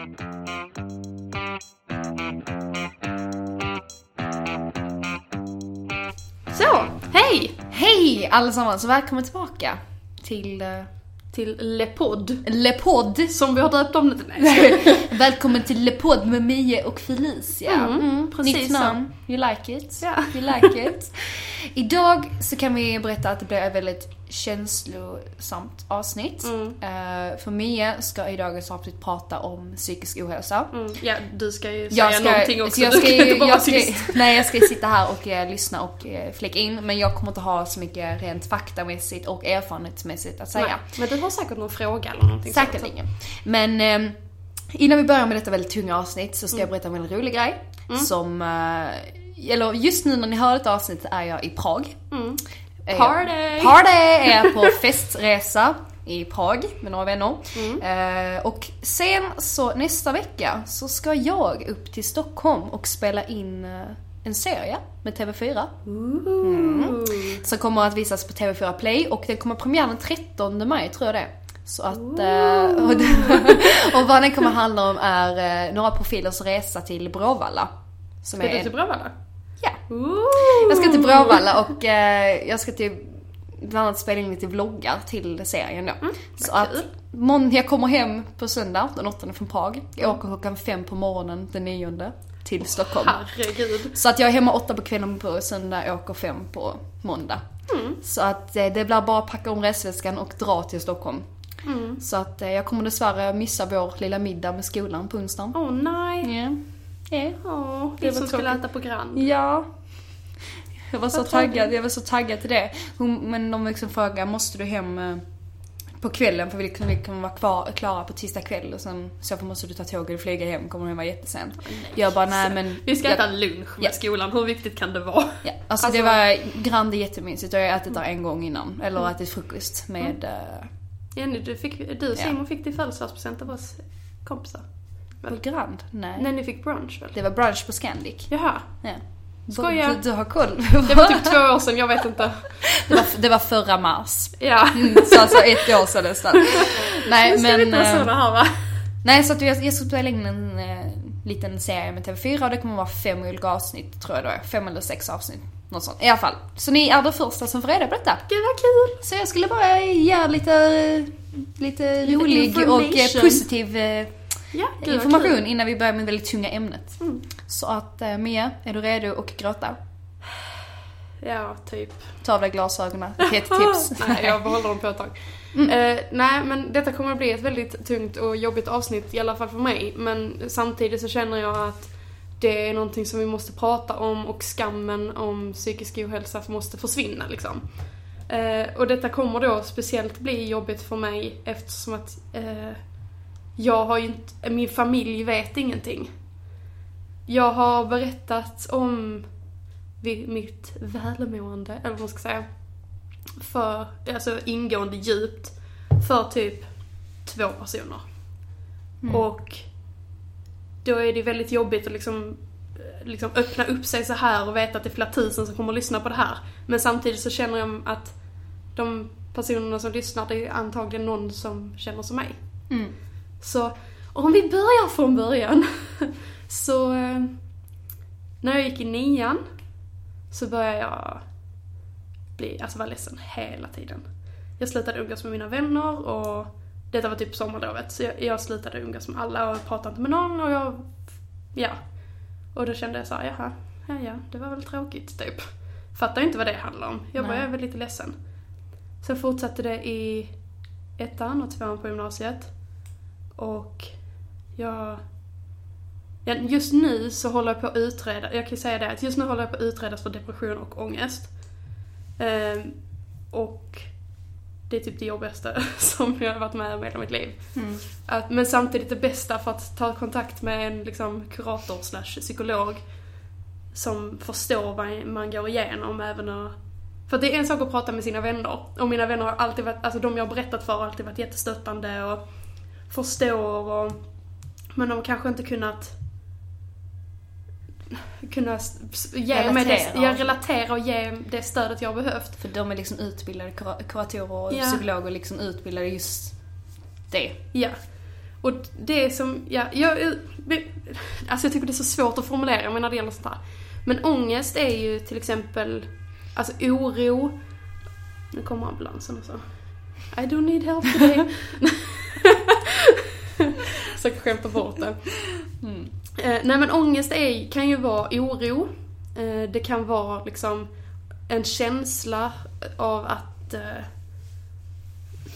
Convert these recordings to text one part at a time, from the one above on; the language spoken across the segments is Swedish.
Så, hej! Hej allesammans och välkommen tillbaka till uh, Till Le Podd, Le Podd. som vi har döpt om det till. Nej, välkommen till Le Podd med Mie och Felicia. Mm, precis Nytt namn. You like it? Ja. You like it? Idag så kan vi berätta att det blir ett väldigt känslosamt avsnitt. Mm. Eh, för Mia ska i dagens avsnitt prata om psykisk ohälsa. Mm, ja, du ska ju säga Jag ska, någonting också. så jag du ska, kan inte bara jag ska, tyst. nej, jag ska sitta här och eh, lyssna och eh, flika in. Men jag kommer inte ha så mycket rent faktamässigt och erfarenhetsmässigt att säga. Nej, men du har säkert någon fråga eller någonting. Säkerligen. Men eh, innan vi börjar med detta väldigt tunga avsnitt så ska Mm. jag berätta en väldigt rolig grej. Som, eh, eller just nu när ni hör detta avsnitt är jag i Prag. Mm. Party! Party! Är jag på festresa i Prag med några vänner. Mm. Eh, och sen så nästa vecka så ska jag upp till Stockholm och spela in eh, en serie med TV4. Mm. Som kommer att visas på TV4 Play och den kommer premiär den 13 maj tror jag det. Så att, eh, och, och vad den kommer handla om är eh, några profilers resa till Bråvalla. Som Ska är du till Bråvalla? Ja. Ooh. Jag ska till Bråvalla och eh, jag ska till bland annat spela in lite vloggar till serien då. så vad att mån- jag kommer hem på söndag, den 8 från Prag. Jag åker klockan fem på morgonen den 9 till Stockholm. Herregud. Så att jag är hemma åtta på kvällen på söndag, åker fem på måndag. Så att eh, det blir bara att packa om resväskan och dra till Stockholm. Så att eh, jag kommer dessvärre missa vår lilla middag med skolan på onsdagen. Åh nej. Ja. Ja. Vi som skulle äta på Grand. Ja. Jag var så taggad, jag var så taggad till det. Hon, men de liksom frågade, måste du hem eh, på kvällen för vi kan, vi kan vara kvar, klara på tisdag kväll och sen så för måste du ta tåget och flyga hem, kommer det vara jättesent. Jag bara, nej men... Vi ska jag, äta lunch med Ja. skolan, hur viktigt kan det vara? Ja, alltså, Alltså- det var Grand är jättemysigt och jag har ätit där en gång innan. Eller ätit frukost med... eh, Jenny, du, fick, du Simon fick din födelsedagspresent av oss kompisar. På Grand? Nej. Nej, ni fick brunch väl? Det var brunch på Scandic. Jaha. Ja. Skoja. Du, du har koll. Det var typ två år sedan, jag vet inte. det, var, det var förra mars. Ja. Mm, så alltså ett år sedan nästan. Nej Nu ska vi men... inte vara eh, här va? Nej så att jag, jag ska spela in en eh, liten serie med TV4 och det kommer vara fem olika avsnitt tror jag då. Fem eller sex avsnitt. Något sånt. I alla fall. Så ni är de första som får reda på detta. Gud vad kul! Så jag skulle bara ge lite, lite rolig och eh, positiv eh, Ja, gud information innan vi börjar med det väldigt tunga ämnet. Så att eh, Mia, är du redo att gråta? Ja, typ. Ta av dig glasögonen. Ett jättetips. nej, jag behåller dem på ett tag. Eh, nej, men detta kommer att bli ett väldigt tungt och jobbigt avsnitt, i alla fall för mig. Men samtidigt så känner jag att det är någonting som vi måste prata om och skammen om psykisk ohälsa måste försvinna liksom. Eh, och detta kommer då speciellt bli jobbigt för mig eftersom att eh, jag har ju inte, min familj vet ingenting. Jag har berättat om mitt välmående, eller vad man ska säga, för, alltså ingående djupt, för typ två personer. Och då är det väldigt jobbigt att liksom, liksom öppna upp sig så här och veta att det är flera tusen som kommer att lyssna på det här. Men samtidigt så känner jag att de personerna som lyssnar, det är antagligen någon som känner som mig. Mm. Så om vi börjar från början. Så eh, när jag gick i nian så började jag bli, alltså vara ledsen hela tiden. Jag slutade umgås med mina vänner och detta var typ sommarlovet så jag, jag slutade umgås med alla och pratade inte med någon och jag, ja. Och då kände jag så här, jaha, ja ja, det var väl tråkigt typ. Fattar inte vad det handlar om. Jag bara, jag är väl lite ledsen. Sen fortsatte det i ettan och tvåan på gymnasiet. Och jag... Ja, just nu så håller jag på att utreda, jag kan säga det att just nu håller jag på att utredas för depression och ångest. Ehm, och det är typ det jobbigaste som jag har varit med om i hela mitt liv. Mm. Att, men samtidigt det bästa för att ta kontakt med en liksom, kurator slash psykolog som förstår vad man går igenom även och för det är en sak att prata med sina vänner. Och mina vänner har alltid varit, alltså de jag har berättat för har alltid varit jättestöttande och förstår och men de har kanske inte kunnat kunna ge mig det, Relatera. jag relatera och ge det stödet jag behövt. För de är liksom utbildade kura- kuratorer och Ja. psykologer liksom utbildade just det. Ja. Och det som, ja, jag, alltså jag tycker det är så svårt att formulera mig när det gäller sånt här. Men ångest är ju till exempel, alltså oro. Nu kommer ambulansen och så. I don't need help today. Försöker skämta bort det. Mm. Eh, nej men ångest är, kan ju vara oro. Eh, det kan vara liksom en känsla av att eh,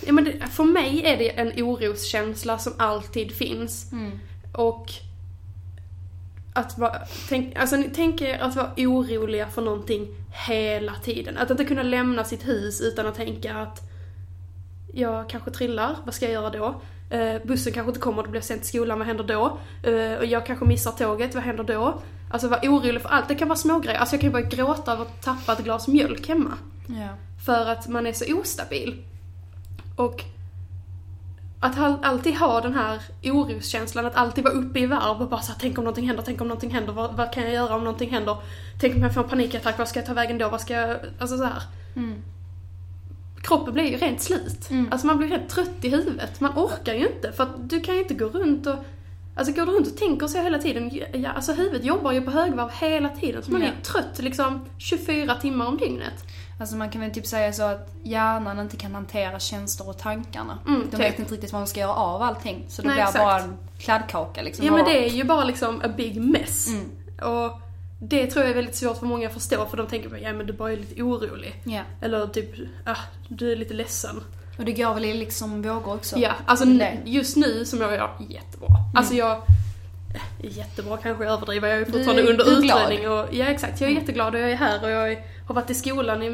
ja, men det, för mig är det en oroskänsla som alltid finns. Mm. Och att vara, tänk, alltså tänk er att vara oroliga för någonting hela tiden. Att inte kunna lämna sitt hus utan att tänka att jag kanske trillar, vad ska jag göra då? Eh, bussen kanske inte kommer, det blir sent till skolan, vad händer då? Eh, och jag kanske missar tåget, vad händer då? Alltså vara orolig för allt, det kan vara smågrejer. Alltså jag kan ju börja gråta över att tappa ett glas mjölk hemma. Ja. För att man är så ostabil. Och att alltid ha den här oroskänslan, att alltid vara uppe i varv och bara såhär, tänk om någonting händer, tänk om någonting händer, vad, vad, kan jag göra om någonting händer? Tänk om jag får en panikattack, vad ska jag ta vägen då, vad ska jag, alltså så här. Mm. Kroppen blir ju rent slut. Mm. Alltså man blir rätt trött i huvudet. Man orkar ju inte, för att du kan ju inte gå runt och Alltså går du runt och tänker så hela tiden, ja, alltså huvudet jobbar ju på högvarv hela tiden. Så man är trött liksom 24 timmar om dygnet. Alltså man kan väl typ säga så att hjärnan inte kan hantera känslor och tankarna. Mm, de vet inte riktigt vad de ska göra av allting. Så det Nej, blir exakt. bara en kladdkaka liksom. Ja men det är ju bara liksom a big mess. Mm. Och det tror jag är väldigt svårt för många att förstå för de tänker på ja men du bara är lite orolig. Yeah. Eller typ, ah, du är lite ledsen. Och det går väl i liksom vågor också? Ja, alltså just nu som jag gör jättebra. Mm. Alltså jag Jättebra kanske jag överdriver, jag är fortfarande du, under utredning och ja exakt, jag är mm. jätteglad och jag är här och jag har varit i skolan i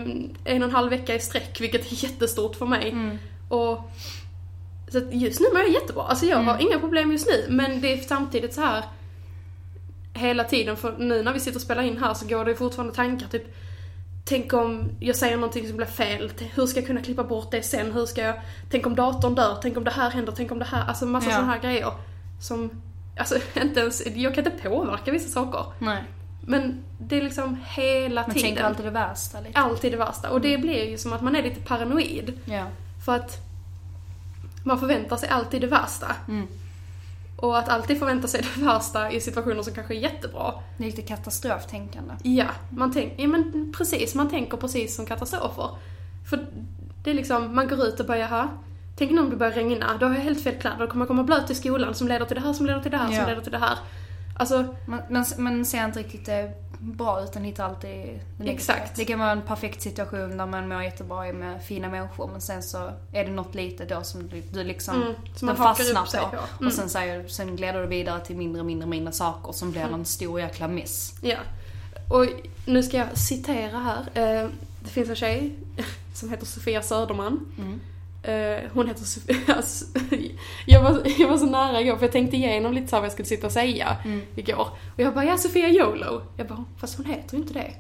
en och en halv vecka i sträck vilket är jättestort för mig. Mm. Och så just nu mår jag jättebra, alltså jag har mm. inga problem just nu men det är samtidigt så här hela tiden för nu när vi sitter och spelar in här så går det fortfarande tankar typ Tänk om jag säger någonting som blir fel, hur ska jag kunna klippa bort det sen? Hur ska jag, tänk om datorn dör, tänk om det här händer, tänk om det här, alltså massa ja. sådana här grejer. Som, alltså inte ens, jag kan inte påverka vissa saker. Nej. Men det är liksom hela man tiden. Man tänker alltid det värsta lite. Alltid det värsta. Och det blir ju som att man är lite paranoid. Ja. För att man förväntar sig alltid det värsta. Mm. Och att alltid förvänta sig det värsta i situationer som kanske är jättebra. Det är lite katastroftänkande. Ja, man tänk, ja men precis, man tänker precis som katastrofer. För det är liksom, man går ut och bara jaha, tänk nu om det börjar regna, då har jag helt fel kläder, då kommer jag komma blöt till skolan som leder till det här, som leder till det här, ja. som leder till det här. Alltså... Man, man, man ser inte riktigt det bra utan hittar alltid det Exakt. Det kan vara en perfekt situation där man mår jättebra med fina människor men sen så är det något litet då som du, du liksom mm, som man fastnar på. på. Mm. Och sen, säger, sen glider du vidare till mindre, mindre, mindre saker som blir mm. en stor jäkla miss. Ja. Och nu ska jag citera här. Eh, det finns en tjej som heter Sofia Söderman. Mm. Uh, hon heter Sofia. Alltså, jag, var, jag var så nära igår för jag tänkte igenom lite så vad jag skulle sitta och säga mm. igår. Och jag bara, ja Sofia YOLO. Jag bara, fast hon heter ju inte det.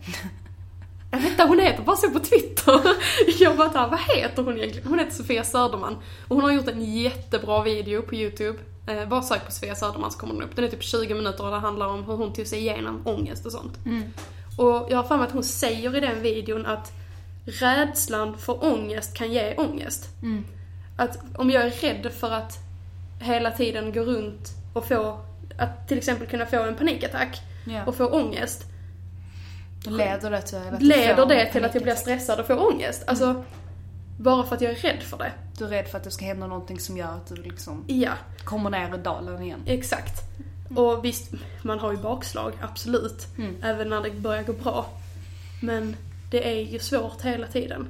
Jag vet inte, hon heter bara så på Twitter. Jag bara, vad heter hon egentligen? Hon heter Sofia Söderman. Och hon har gjort en jättebra video på YouTube. Eh, bara sök på Sofia Söderman så kommer den upp. Den är typ 20 minuter och det handlar om hur hon tog sig igenom ångest och sånt. Mm. Och jag har för mig att hon säger i den videon att rädslan för ångest kan ge ångest. Mm. Att om jag är rädd för att hela tiden gå runt och få, att till exempel kunna få en panikattack ja. och få ångest. Leder det till att, leder det till att jag blir stressad och får ångest? Alltså, mm. bara för att jag är rädd för det. Du är rädd för att det ska hända någonting som gör att du liksom ja. kommer ner i dalen igen. Exakt. Och visst, man har ju bakslag, absolut. Mm. Även när det börjar gå bra. Men det är ju svårt hela tiden.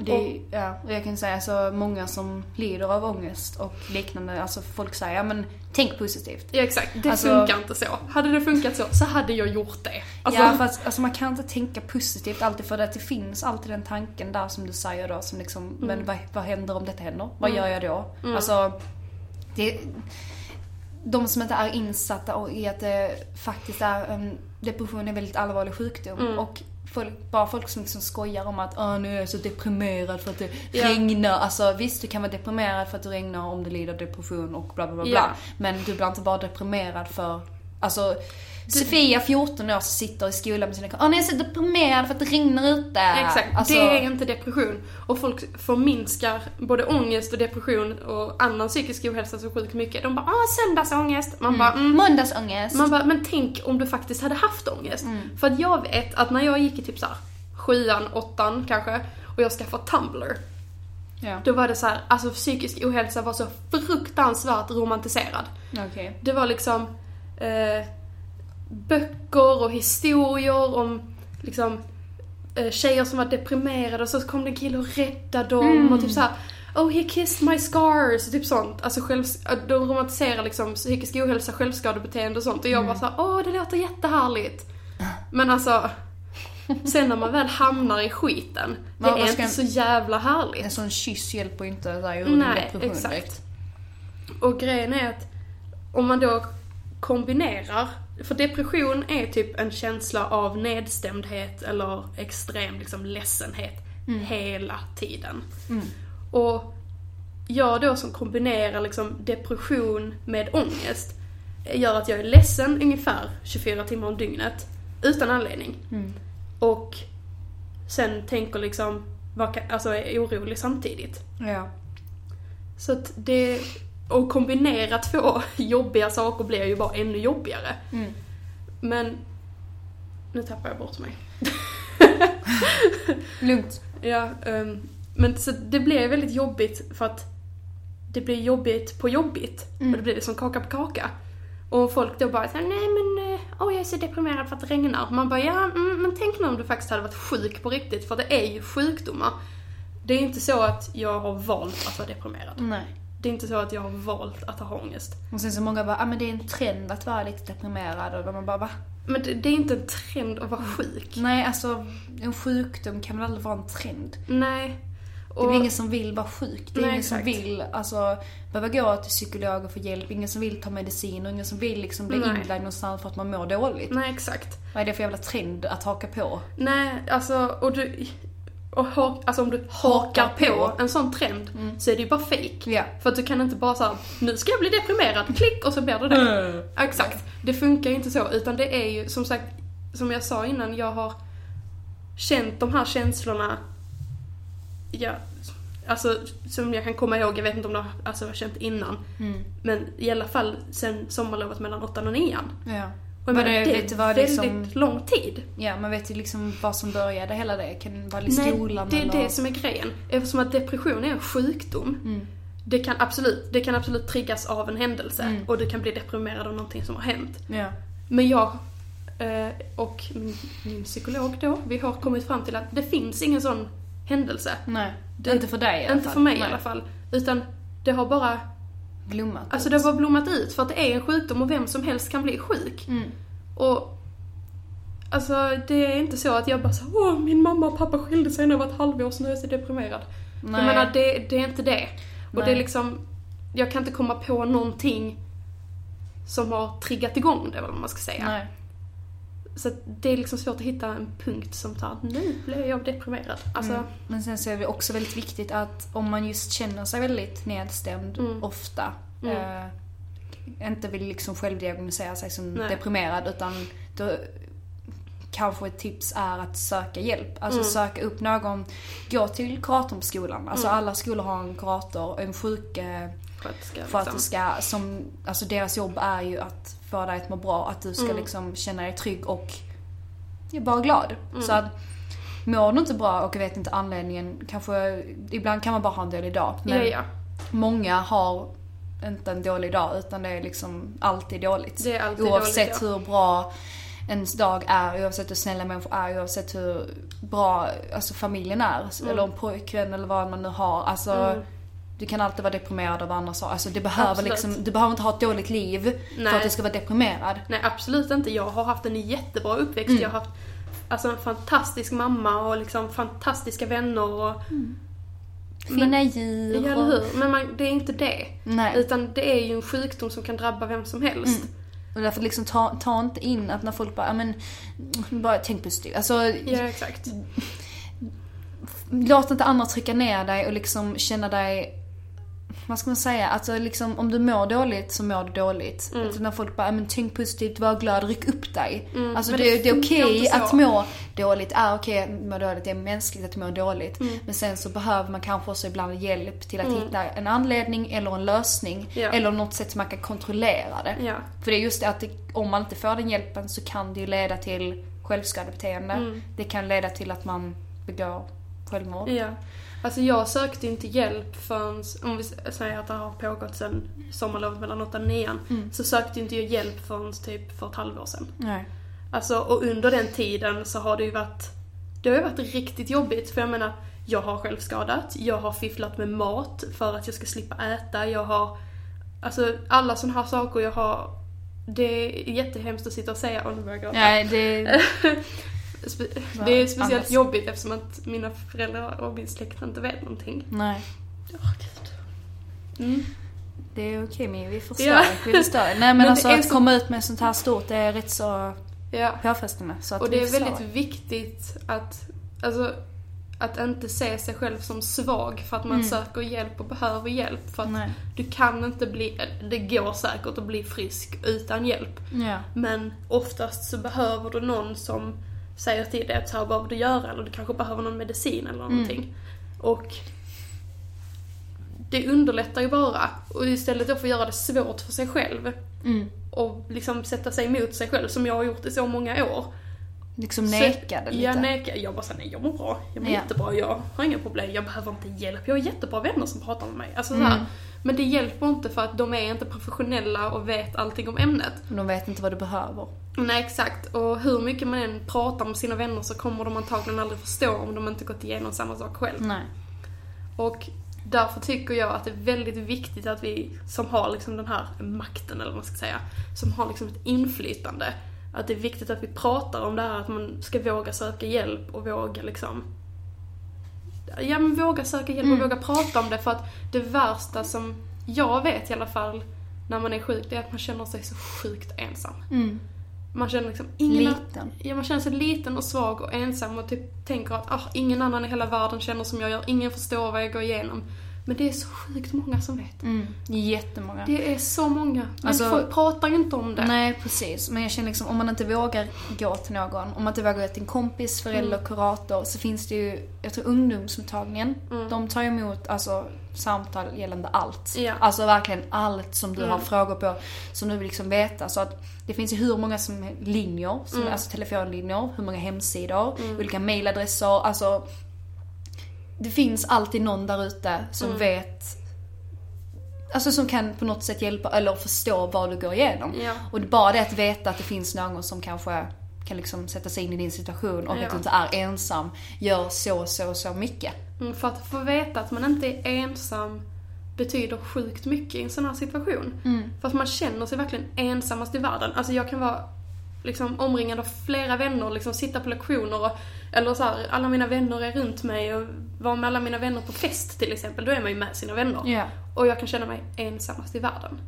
Det, och, ja, och jag kan säga alltså många som lider av ångest och liknande, alltså folk säger ja men tänk positivt. Ja exakt, det alltså, funkar inte så. Hade det funkat så, så hade jag gjort det. Alltså, ja fast alltså, man kan inte tänka positivt alltid för att det finns alltid den tanken där som du säger då som liksom, mm. men vad, vad händer om detta händer? Vad mm. gör jag då? Mm. Alltså, det, de som inte är insatta i att det faktiskt är en depression är en väldigt allvarlig sjukdom mm. och folk, bara folk som liksom skojar om att Åh, nu är jag så deprimerad för att det ja. regnar. Alltså visst, du kan vara deprimerad för att det regnar om du lider depression och bla bla bla. Ja. Men du blir inte bara deprimerad för Alltså, Sofia, 14 år, sitter i skolan med sina kompisar. Åh, nej, jag är så deprimerad för att det regnar ute. Exakt, Alltså, det är inte depression. Och folk förminskar både ångest och depression och annan psykisk ohälsa så sjukt mycket. De bara ah söndagsångest. Man bara mm. Måndagsångest. Man bara, men tänk om du faktiskt hade haft ångest. För att jag vet att när jag gick i typ såhär sjuan, åttan kanske, och jag skaffade Tumblr. Ja, Då var det så här, alltså psykisk ohälsa var så fruktansvärt romantiserad. okej. Det var liksom eh, böcker och historier om liksom eh, tjejer som var deprimerade och så kom det en kille och räddade dem och typ såhär Oh he kissed my scars och typ sånt. Alltså själv, de romantiserar liksom psykisk ohälsa, självskadebeteende och sånt och jag bara såhär, åh det låter jättehärligt. Men alltså, sen när man väl hamnar i skiten, det Men vad är inte så en- jävla härligt. En sån kyss hjälper ju inte där ur Nej, exakt. direkt. Och grejen är att om man då kombinerar, för depression är typ en känsla av nedstämdhet eller extrem liksom ledsenhet hela tiden. Och jag då som kombinerar liksom depression med ångest gör att jag är ledsen ungefär 24 timmar om dygnet utan anledning. Och sen tänker liksom, alltså är orolig samtidigt. Ja. Så att det, och kombinera två jobbiga saker blir ju bara ännu jobbigare. Mm. Men, nu tappar jag bort mig. Lugnt. Ja, ehm, men så det blir väldigt jobbigt för att det blir jobbigt på jobbigt. Och det blir liksom kaka på kaka. Och folk då bara säger nej men, eh, åh jag är så deprimerad för att det regnar. Man bara, ja mm, men tänk nu om du faktiskt hade varit sjuk på riktigt, för det är ju sjukdomar. Det är inte så att jag har valt att vara deprimerad. Nej. Det är inte så att jag har valt att ha ångest. Och sen så många bara, ah, men det är en trend att vara lite deprimerad och man bara, va? Men det, det är inte en trend att vara sjuk. Nej, alltså en sjukdom kan väl aldrig vara en trend? Nej. Det är ingen som vill vara sjuk. Det är Nej, ingen som exakt. vill alltså, behöva gå till psykolog och få hjälp. Ingen som vill ta medicin och ingen som vill liksom bli Nej. inlagd någonstans för att man mår dåligt. Nej, exakt. Vad är det för jävla trend att haka på? Nej, alltså, och du... Och ha, alltså om du hakar Hakar på på. en sån trend så är det ju bara fake. Ja. För att du kan inte bara säga nu ska jag bli deprimerad, klick och så blir det det. Exakt. Det funkar ju inte så, utan det är ju som sagt, som jag sa innan, jag har känt de här känslorna, ja, alltså som jag kan komma ihåg, jag vet inte om jag alltså, har känt innan, men i alla fall sen sommarlovet mellan åttan och nian. Ja. Och Men det- vet vad väldigt liksom- lång tid. Ja, man vet ju liksom vad som började hela det. Kan vara i skolan Nej, det är eller? det som är grejen. Eftersom att depression är en sjukdom. Det kan absolut, det kan absolut triggas av en händelse och du kan bli deprimerad av någonting som har hänt. Ja. Men jag eh, och min, psykolog då, vi har kommit fram till att det finns ingen sån händelse. Nej. Det- inte för dig i alla Inte fall. för mig i Nej. alla fall. Utan det har bara, Blommat. alltså det har bara blommat ut för att det är en sjukdom och vem som helst kan bli sjuk. Mm. Och Alltså det är inte så att jag bara så, åh min mamma och pappa skilde sig när jag var ett halvår så nu är jag så deprimerad. Nej. Jag menar det, det är inte det. Och Nej. det är liksom, jag kan inte komma på någonting som har triggat igång det, vad man ska säga. Nej. Så det är liksom svårt att hitta en punkt som tar nu blev jag deprimerad. Alltså, Mm. Men sen så är det också väldigt viktigt att om man just känner sig väldigt nedstämd Mm. ofta, eh, inte vill liksom självdiagnosera sig som Nej. deprimerad utan då kanske ett tips är att söka hjälp. Alltså Mm. söka upp någon, gå till kuratorn på skolan. Alltså alla skolor har en kurator, en sjuksköterska sköterska. Liksom. som, alltså deras jobb är ju att få dig att må bra, att du ska Mm. liksom känna dig trygg och ja, bara glad. Mm. Så att mår du inte bra och vet inte anledningen, kanske, ibland kan man bara ha en dålig dag. Men Ja, ja. många har inte en dålig dag utan det är liksom alltid dåligt. Det är alltid oavsett dåligt, hur bra ens dag är, oavsett hur snälla människor är, oavsett hur bra alltså, familjen är. Eller en pojkvän eller vad man nu har. Alltså, Mm. Du kan alltid vara deprimerad av andra saker. Alltså, det behöver liksom, du behöver inte ha ett dåligt liv för Nej. att du ska vara deprimerad. Nej absolut inte. Jag har haft en jättebra uppväxt. Mm. Jag har haft alltså, en fantastisk mamma och liksom fantastiska vänner och... Fina djur. Ja, eller hur? Men man, det är inte det. Nej. Utan det är ju en sjukdom som kan drabba vem som helst. Och därför liksom ta, ta inte in att när folk bara, men, bara tänk positivt. Alltså, Ja, exakt. låt inte andra trycka ner dig och liksom känna dig vad ska man säga, alltså liksom om du mår dåligt så mår du dåligt. Mm. Alltså när folk bara, men tänk positivt, var glad, ryck upp dig. Alltså men det, det det är okej så. att må dåligt, är okej att må dåligt, det är mänskligt att må dåligt. Mm. Men sen så behöver man kanske också ibland hjälp till att hitta en anledning eller en lösning. Ja. Eller något sätt som man kan kontrollera det. Ja. För det är just det att det, om man inte får den hjälpen så kan det ju leda till självskadebeteende. Mm. Det kan leda till att man begår självmord. Ja. Alltså jag sökte inte hjälp förrän, om vi säger att det har pågått sedan sommarlovet mellan 8 och 9 så sökte inte jag hjälp förrän typ för ett halvår sedan. Nej. Alltså, och under den tiden så har det ju varit, det har ju varit riktigt jobbigt för jag menar, jag har självskadat, jag har fifflat med mat för att jag ska slippa äta, jag har, alltså alla sådana här saker jag har, det är jättehemskt att sitta och säga, åh nu börjar jag gråta. Nej, det... Spe- Det är speciellt Annars. jobbigt eftersom att mina föräldrar och min släkt inte vet någonting. Nej. Åh gud. Mm. Det är okej men vi förstår. Ja. Vi förstår. Nej men, Men alltså att så- komma ut med sånt här stort det är rätt så Ja. påfrestande. Så att Och det är väldigt viktigt att, alltså, att inte se sig själv som svag för att man söker hjälp och behöver hjälp. För att Nej. du kan inte bli, det går säkert att bli frisk utan hjälp. Ja. Men oftast så behöver du någon som säger till dig att så här behöver du göra eller du kanske behöver någon medicin eller någonting. Och det underlättar ju bara. Och istället då för att göra det svårt för sig själv Mm. och liksom sätta sig emot sig själv som jag har gjort i så många år. Liksom Så- nekade lite. Jag nekar. Jag bara såhär, nej jag mår bra. Jag mår Ja. jättebra. Jag har inga problem. Jag behöver inte hjälp. Jag har jättebra vänner som pratar med mig. Alltså så Mm. här. Men det hjälper inte för att de är inte professionella och vet allting om ämnet. De vet inte vad du behöver. Nej exakt. Och hur mycket man än pratar med sina vänner så kommer de antagligen aldrig förstå om de inte gått igenom samma sak själv. Nej. Och därför tycker jag att det är väldigt viktigt att vi som har liksom den här makten, eller vad man ska säga, som har liksom ett inflytande, att det är viktigt att vi pratar om det här att man ska våga söka hjälp och våga liksom Ja men våga söka hjälp och våga prata om det för att det värsta som jag vet i alla fall när man är sjuk, det är att man känner sig så sjukt ensam. Mm. Man känner liksom ingen Liten. Ja, man känner sig liten och svag och ensam och typ tänker att ah, ingen annan i hela världen känner som jag gör, ingen förstår vad jag går igenom. Men det är så sjukt många som vet. Mm. Jättemånga. Det är så många. Men Alltså- folk pratar inte om det. Nej, precis. Men jag känner liksom, om man inte vågar gå till någon, om man inte vågar gå till en kompis, förälder, Mm. kurator, så finns det ju, jag tror ungdomsmottagningen, Mm. de tar emot alltså samtal gällande allt. Ja. Alltså verkligen allt som du Mm. har frågor på, som du vill liksom veta. Så att det finns ju hur många som linjer, som, Mm. alltså telefonlinjer, hur många hemsidor, olika mailadresser, alltså det finns alltid någon där ute som Mm. vet Alltså som kan på något sätt hjälpa eller förstå vad du går igenom. Ja. Och bara det att veta att det finns någon som kanske kan liksom sätta sig in i din situation och Ja. att du inte är ensam gör så, så, så mycket. Mm, För att få veta att man inte är ensam betyder sjukt mycket i en sån här situation. För att man känner sig verkligen ensammast i världen. Alltså jag kan vara liksom omringad av flera vänner, liksom sitta på lektioner och, eller så här, alla mina vänner är runt mig och vara med alla mina vänner på fest till exempel, då är man ju med sina vänner. Ja. Och jag kan känna mig ensammast i världen.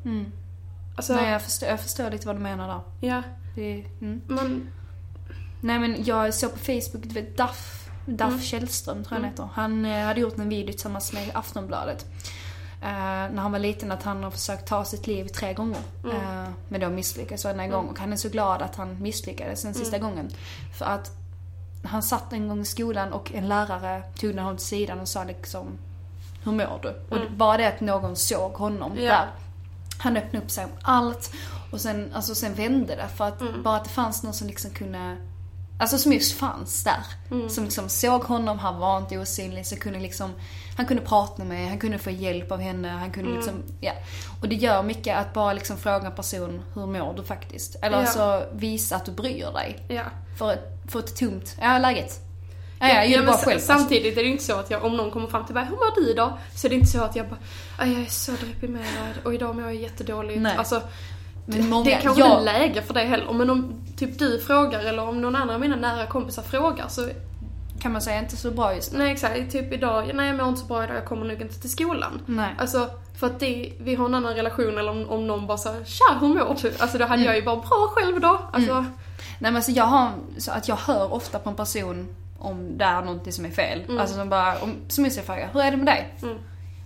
Alltså, Nej, jag förstår, jag förstår lite vad du menar där. ja, Det, mm. man, Nej men jag såg på Facebook, du vet Duff, Duff Mm. Källström tror jag han heter. Han eh, hade gjort en video tillsammans med Aftonbladet. Eh, när han var liten att han har försökt ta sitt liv tre gånger. Mm. Eh, men då misslyckades varje gång. Och han är så glad att han misslyckades den sista Mm. gången. För att han satt en gång i skolan och en lärare tog honom till sidan och sa liksom Hur mår du? Och Mm. bara det att någon såg honom Ja. där. Han öppnade upp sig om allt. Och sen, alltså, sen vände det. För att Mm. bara att det fanns någon som liksom kunde Alltså som just fanns där. Mm. Som liksom såg honom, han var inte osynlig. Så kunde liksom, han kunde prata med, han kunde få hjälp av henne. Han kunde Mm. liksom, ja. Och det gör mycket att bara liksom fråga en person, hur mår du faktiskt? Eller Ja. alltså visa att du bryr dig. ja. För, för ett tomt, ja läget. Ja, jag men bara själv. alltså. Samtidigt är det ju inte så att jag, om någon kommer fram till mig, hur mår du då? Så är det inte så att jag bara, "Aj, jag är så deprimerad och idag mår jag jättedåligt. Nej. Alltså, Men många, det är kanske jag, inte läge för det heller. Men om typ du frågar eller om någon annan av mina nära kompisar frågar så, kan man säga, inte så bra just nu. nej exakt, typ idag, nej jag mår inte så bra idag, jag kommer nog inte till skolan. Nej. Alltså, för att det, vi har en annan relation eller om, om någon bara säger tja hur mår du? Alltså då Mm. hade jag ju bara bra själv då. Alltså, Nej men alltså jag har, så att jag hör ofta på en person om det är någonting som är fel. Alltså som bara, om, som jag säger fråga, hur är det med dig? Mm.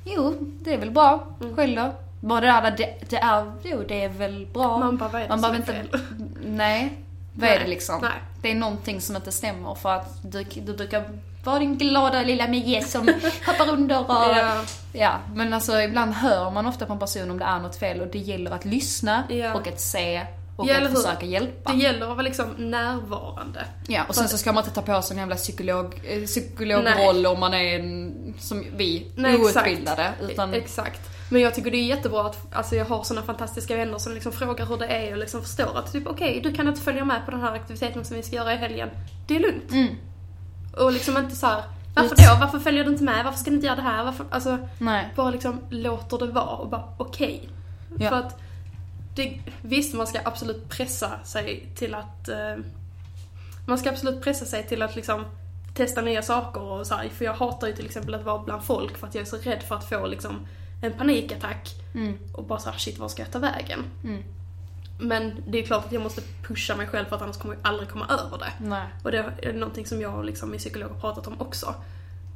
Jo, det är väl bra. Själv då? Bara det där, det, det är, jo det är väl bra. Man bara, vad är det Man som behöver är inte, nej. Vad Nej, är det liksom? nej. Det är någonting som inte stämmer för att du, du brukar vara din glada lilla Mie som hoppar under och... Ja. Ja, men alltså ibland hör man ofta på en person om det är något fel och det gäller att lyssna Ja. och att se och Ja, att försöka hjälpa. Det gäller att vara liksom närvarande. Ja, och sen så ska man inte ta på sig en jävla psykolog, eh, psykologroll om man är en, som vi, Nej, exakt. outbildade. Utan, E- Exakt. Men jag tycker det är jättebra att alltså jag har såna fantastiska vänner som liksom frågar hur det är och liksom förstår att typ okej, du kan inte följa med på den här aktiviteten som vi ska göra i helgen. Det är lugnt. Mm. Och liksom inte så här, varför då? Varför följer du inte med? Varför ska du inte göra det här? Varför? Alltså, nej. bara liksom låter det vara och bara okej. Ja. För att det, visst, man ska absolut pressa sig till att eh, man ska absolut pressa sig till att liksom testa nya saker och så här, för jag hatar ju till exempel att vara bland folk för att jag är så rädd för att få liksom en panikattack Mm. och bara såhär shit var ska jag ta vägen? Mm. Men det är klart att jag måste pusha mig själv för att annars kommer jag aldrig komma över det. Nej. Och det är någonting som jag och liksom min psykolog har pratat om också.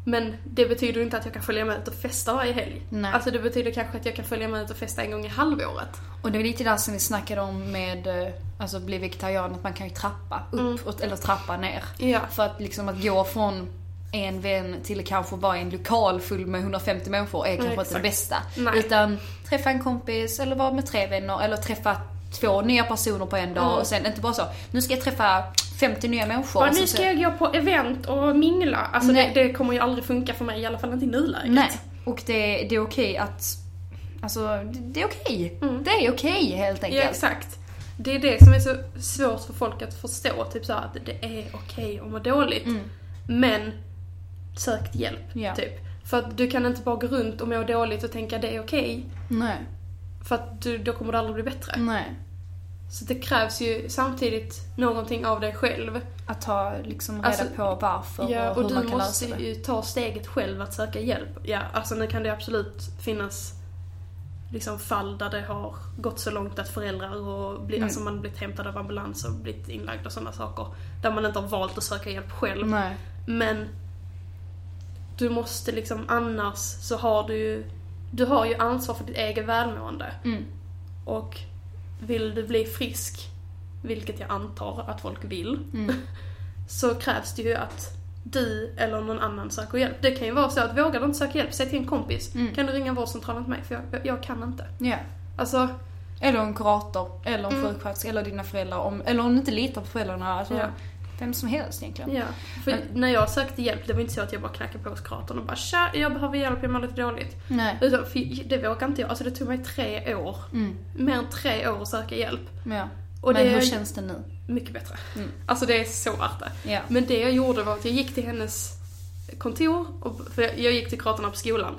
Men det betyder inte att jag kan följa med ut och festa varje helg. Nej. Alltså det betyder kanske att jag kan följa med ut och festa en gång i halvåret. Och det är lite där som vi snackade om med, eh, alltså bli vegetarian, att man kan ju trappa upp och, eller trappa ner. Ja. För att liksom att gå från en vän till kanske bara en lokal full med 150 människor är kanske inte det bästa. Nej. Utan träffa en kompis eller vara med tre vänner eller träffa två nya personer på en dag Mm. och sen inte bara så, nu ska jag träffa 50 nya människor. Och nu ska jag gå på event och mingla. Alltså det, det kommer ju aldrig funka för mig, i alla fall inte i nuläget. Nej, och det, det är okej att, alltså det, det är okej. Det är okej helt Ja, enkelt. exakt. Det är det som är så svårt för folk att förstå, typ så att det är okej att må dåligt. Men sök hjälp, Ja. typ. För att du kan inte bara gå runt och må dåligt och tänka det är okej. Nej, För att du, då kommer du aldrig bli bättre. nej. Så det krävs ju samtidigt någonting av dig själv. Att ta liksom reda Alltså, på varför Ja, och och hur du man kan måste lösa det. ju ta steget själv att söka hjälp. Ja, alltså nu kan det absolut finnas liksom fall där det har gått så långt att föräldrar och bli, Mm. alltså man blivit hämtad av ambulans och blivit inlagd och sådana saker. Där man inte har valt att söka hjälp själv. Nej. Men du måste liksom annars så har du ju, du har ju ansvar för ditt eget välmående. Mm. Och vill du bli frisk, vilket jag antar att folk vill, Mm. så krävs det ju att du eller någon annan söker hjälp. Det kan ju vara så att vågar du inte söka hjälp, säg till en kompis. Mm. Kan du ringa vårdcentralen till mig? För jag, jag, jag kan inte. Ja. Alltså, Eller en kurator, eller en Mm. sjuksköterska, eller dina föräldrar. Om, eller om du inte litar på föräldrarna. Alltså, Ja. Vem som helst egentligen. ja. För Men- när jag sökte hjälp, det var inte så att jag bara knackade på hos kuratorn och bara tja, jag behöver hjälp, jag mår lite dåligt. Nej. Utan, för det vågar inte jag. Alltså det tog mig tre år. Mm. Mer än tre år att söka hjälp. Ja. Och Men det hur känns det nu? mycket bättre. Mm. Alltså det är så värt det. Ja. Men det jag gjorde var att jag gick till hennes kontor, och, för jag, gick till kuratorn på skolan.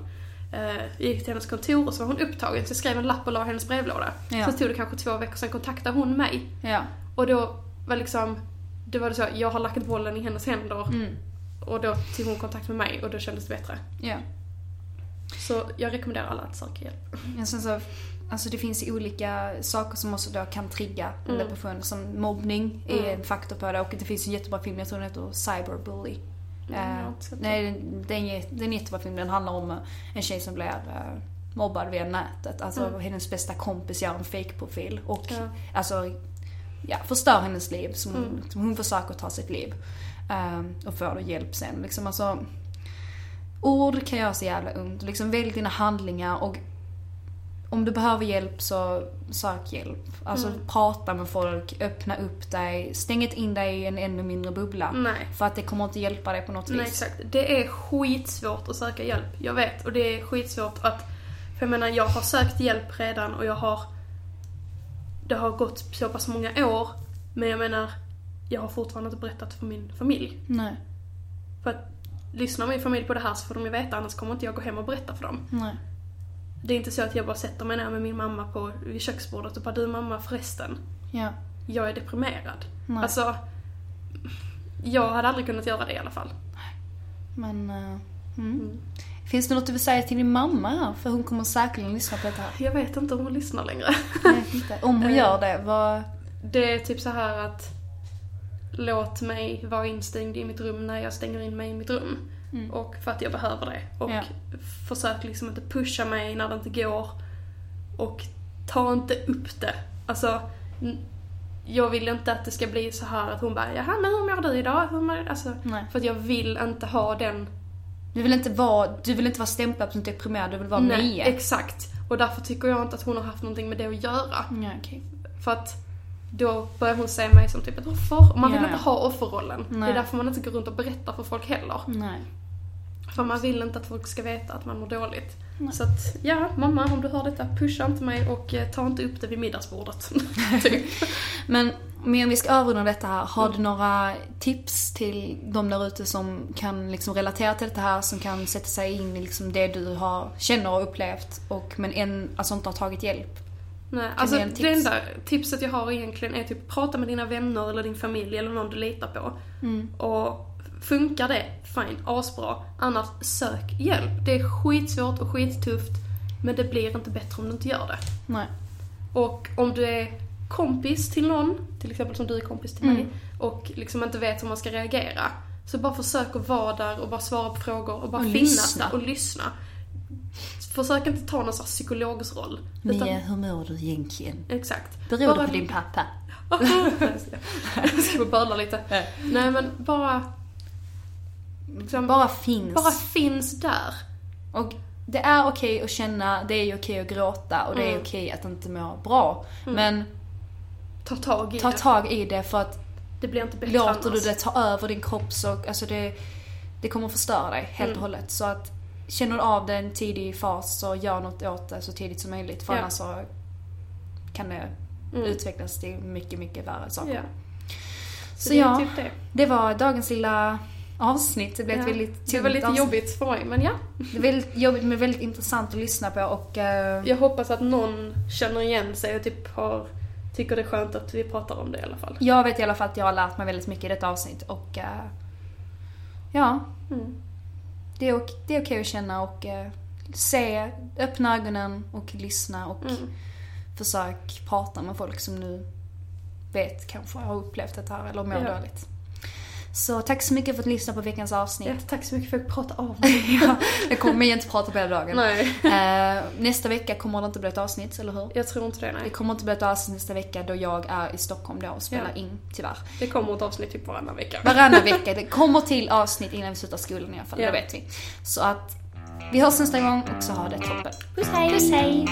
Eh, jag gick till hennes kontor och så var hon upptagen så jag skrev en lapp och la hennes brevlåda. Ja. Sen tog det kanske två veckor, sen kontaktade hon mig. Ja. Och då var liksom, det var det så, jag har lagt bollen i hennes händer Mm. och då tog hon kontakt med mig och då kändes det bättre. Ja. Så jag rekommenderar alla att söka hjälp. Men sen så, alltså det finns olika saker som också då kan trigga Mm. depression. Som mobbning är Mm. en faktor på det och det finns en jättebra film, jag tror den heter Cyberbully. Mm, har Eh, nej, den- är, en, jä- det är en jättebra film. Den handlar om eh, en tjej som blir eh, mobbad via nätet. Alltså Mm. hennes bästa kompis gör en fake-profil och Ja. alltså, ja, förstör hennes liv. Som, Mm. som hon försöker ta sitt liv. Eh, och får då hjälp sen. Liksom, alltså, ord kan göra så jävla ont. Liksom, välj dina handlingar och om du behöver hjälp så sök hjälp. Alltså Mm. prata med folk, öppna upp dig. Stäng inte in dig i en ännu mindre bubbla. Nej. För att det kommer inte hjälpa dig på något Nej vis. exakt. Det är skitsvårt att söka hjälp. Jag vet. Och det är skitsvårt att... För jag menar, jag har sökt hjälp redan och jag har... Det har gått så pass många år. Men jag menar, jag har fortfarande inte berättat för min familj. Nej. För att lyssnar min familj på det här så får de ju veta, annars kommer inte jag gå hem och berätta för dem. Nej. Det är inte så att jag bara sätter mig ner med min mamma på, vid köksbordet och bara du mamma förresten, Ja. jag är deprimerad. Nej. Alltså, jag hade aldrig kunnat göra det i alla fall. Men... eh, mm. Mm. Finns det något du vill säga till din mamma? För hon kommer säkerligen lyssna på det här. Jag vet inte om hon lyssnar längre. Vet inte. Om hon Eh. gör det, vad... Det är typ så här att låt mig vara instängd i mitt rum när jag stänger in mig i mitt rum. Och för att jag behöver det. Och Ja. försök liksom inte pusha mig när det inte går. Och ta inte upp det. Alltså, jag vill inte att det ska bli så här att hon bara Jaha, men hur mår du idag? Hur mår du? Alltså, Nej. för att jag vill inte ha den Du vill inte vara, du vill inte vara stämplad som deprimerad, du vill vara Nej, Mia. exakt. Och därför tycker jag inte att hon har haft någonting med det att göra. Ja, okej. För att då börjar hon se mig som typ ett offer. Och man vill Ja, inte ja. ha offerrollen. Det Nej. är därför man inte går runt och berättar för folk heller. Nej. För man vill inte att folk ska veta att man mår dåligt. Så att, ja, mamma om du hör detta, pusha inte mig och eh, ta inte upp det vid middagsbordet. typ. Men, men om vi ska avrunda detta här, har du några tips till de där ute som kan liksom relatera till detta här, som kan sätta sig in i liksom det du har, känner och upplevt och men en, alltså inte har tagit hjälp? Nej, alltså det tips? enda tipset jag har egentligen är typ prata med dina vänner eller din familj eller någon du litar på. Mm. Och funkar det, fine, asbra. Annars, sök hjälp. Det är skitsvårt och skittufft. Men det blir inte bättre om du inte gör det. Nej. Och om du är kompis till någon, till exempel som du är kompis till mig, Mm. och liksom inte vet hur man ska reagera. Så bara försök att vara där och bara svara på frågor och bara Och finnas lyssna. där och lyssna. Försök inte ta någon sorts psykologs roll. Mia, hur mår du egentligen? Exakt. Beror det Bara- på din pappa? Jag ska bara böla lite. Nej men bara... Liksom, Bara finns. bara finns där. Och det är okej att känna, det är okej att gråta och det är Mm. okej att inte må bra. Men Ta tag i ta det. tag i det för att Det blir inte bättre låter du annars. det ta över din kropp så, alltså det, det kommer förstöra dig helt Mm. och hållet. Så att känner du av det i en tidig fas så gör något åt det så tidigt som möjligt. För Ja. annars så kan det Mm. utvecklas till mycket, mycket värre saker. Ja. Så, Så det är ja, typ det. det var dagens lilla avsnitt. Det blev Ja. ett väldigt Det var lite avsnitt. jobbigt för mig, men ja. Det är väldigt jobbigt men väldigt intressant att lyssna på och eh, Jag hoppas att någon känner igen sig och typ har, tycker det är skönt att vi pratar om det i alla fall. jag vet i alla fall att jag har lärt mig väldigt mycket i detta avsnitt och eh, ja, Mm. det är, ok- det är okej att känna och eh, se, öppna ögonen och lyssna och Mm. försök prata med folk som nu vet kanske har upplevt det här eller mår Ja. dåligt. Så tack så mycket för att du lyssnade på veckans avsnitt. Ja, tack så mycket för att jag prata av mig. ja, jag kommer inte prata på hela dagen. Nej, Eh, nästa vecka kommer det inte bli ett avsnitt, eller hur? jag tror inte det. Det Nej. kommer inte bli ett avsnitt nästa vecka då jag är i Stockholm då och spelar Ja. in, tyvärr. Det kommer ett avsnitt typ varannan vecka. Varannan vecka. Det kommer till avsnitt innan vi slutar skolan i alla fall, Ja. det vet vi. Så att vi hörs nästa gång och så ha det toppen. Puss hej! Puss hej!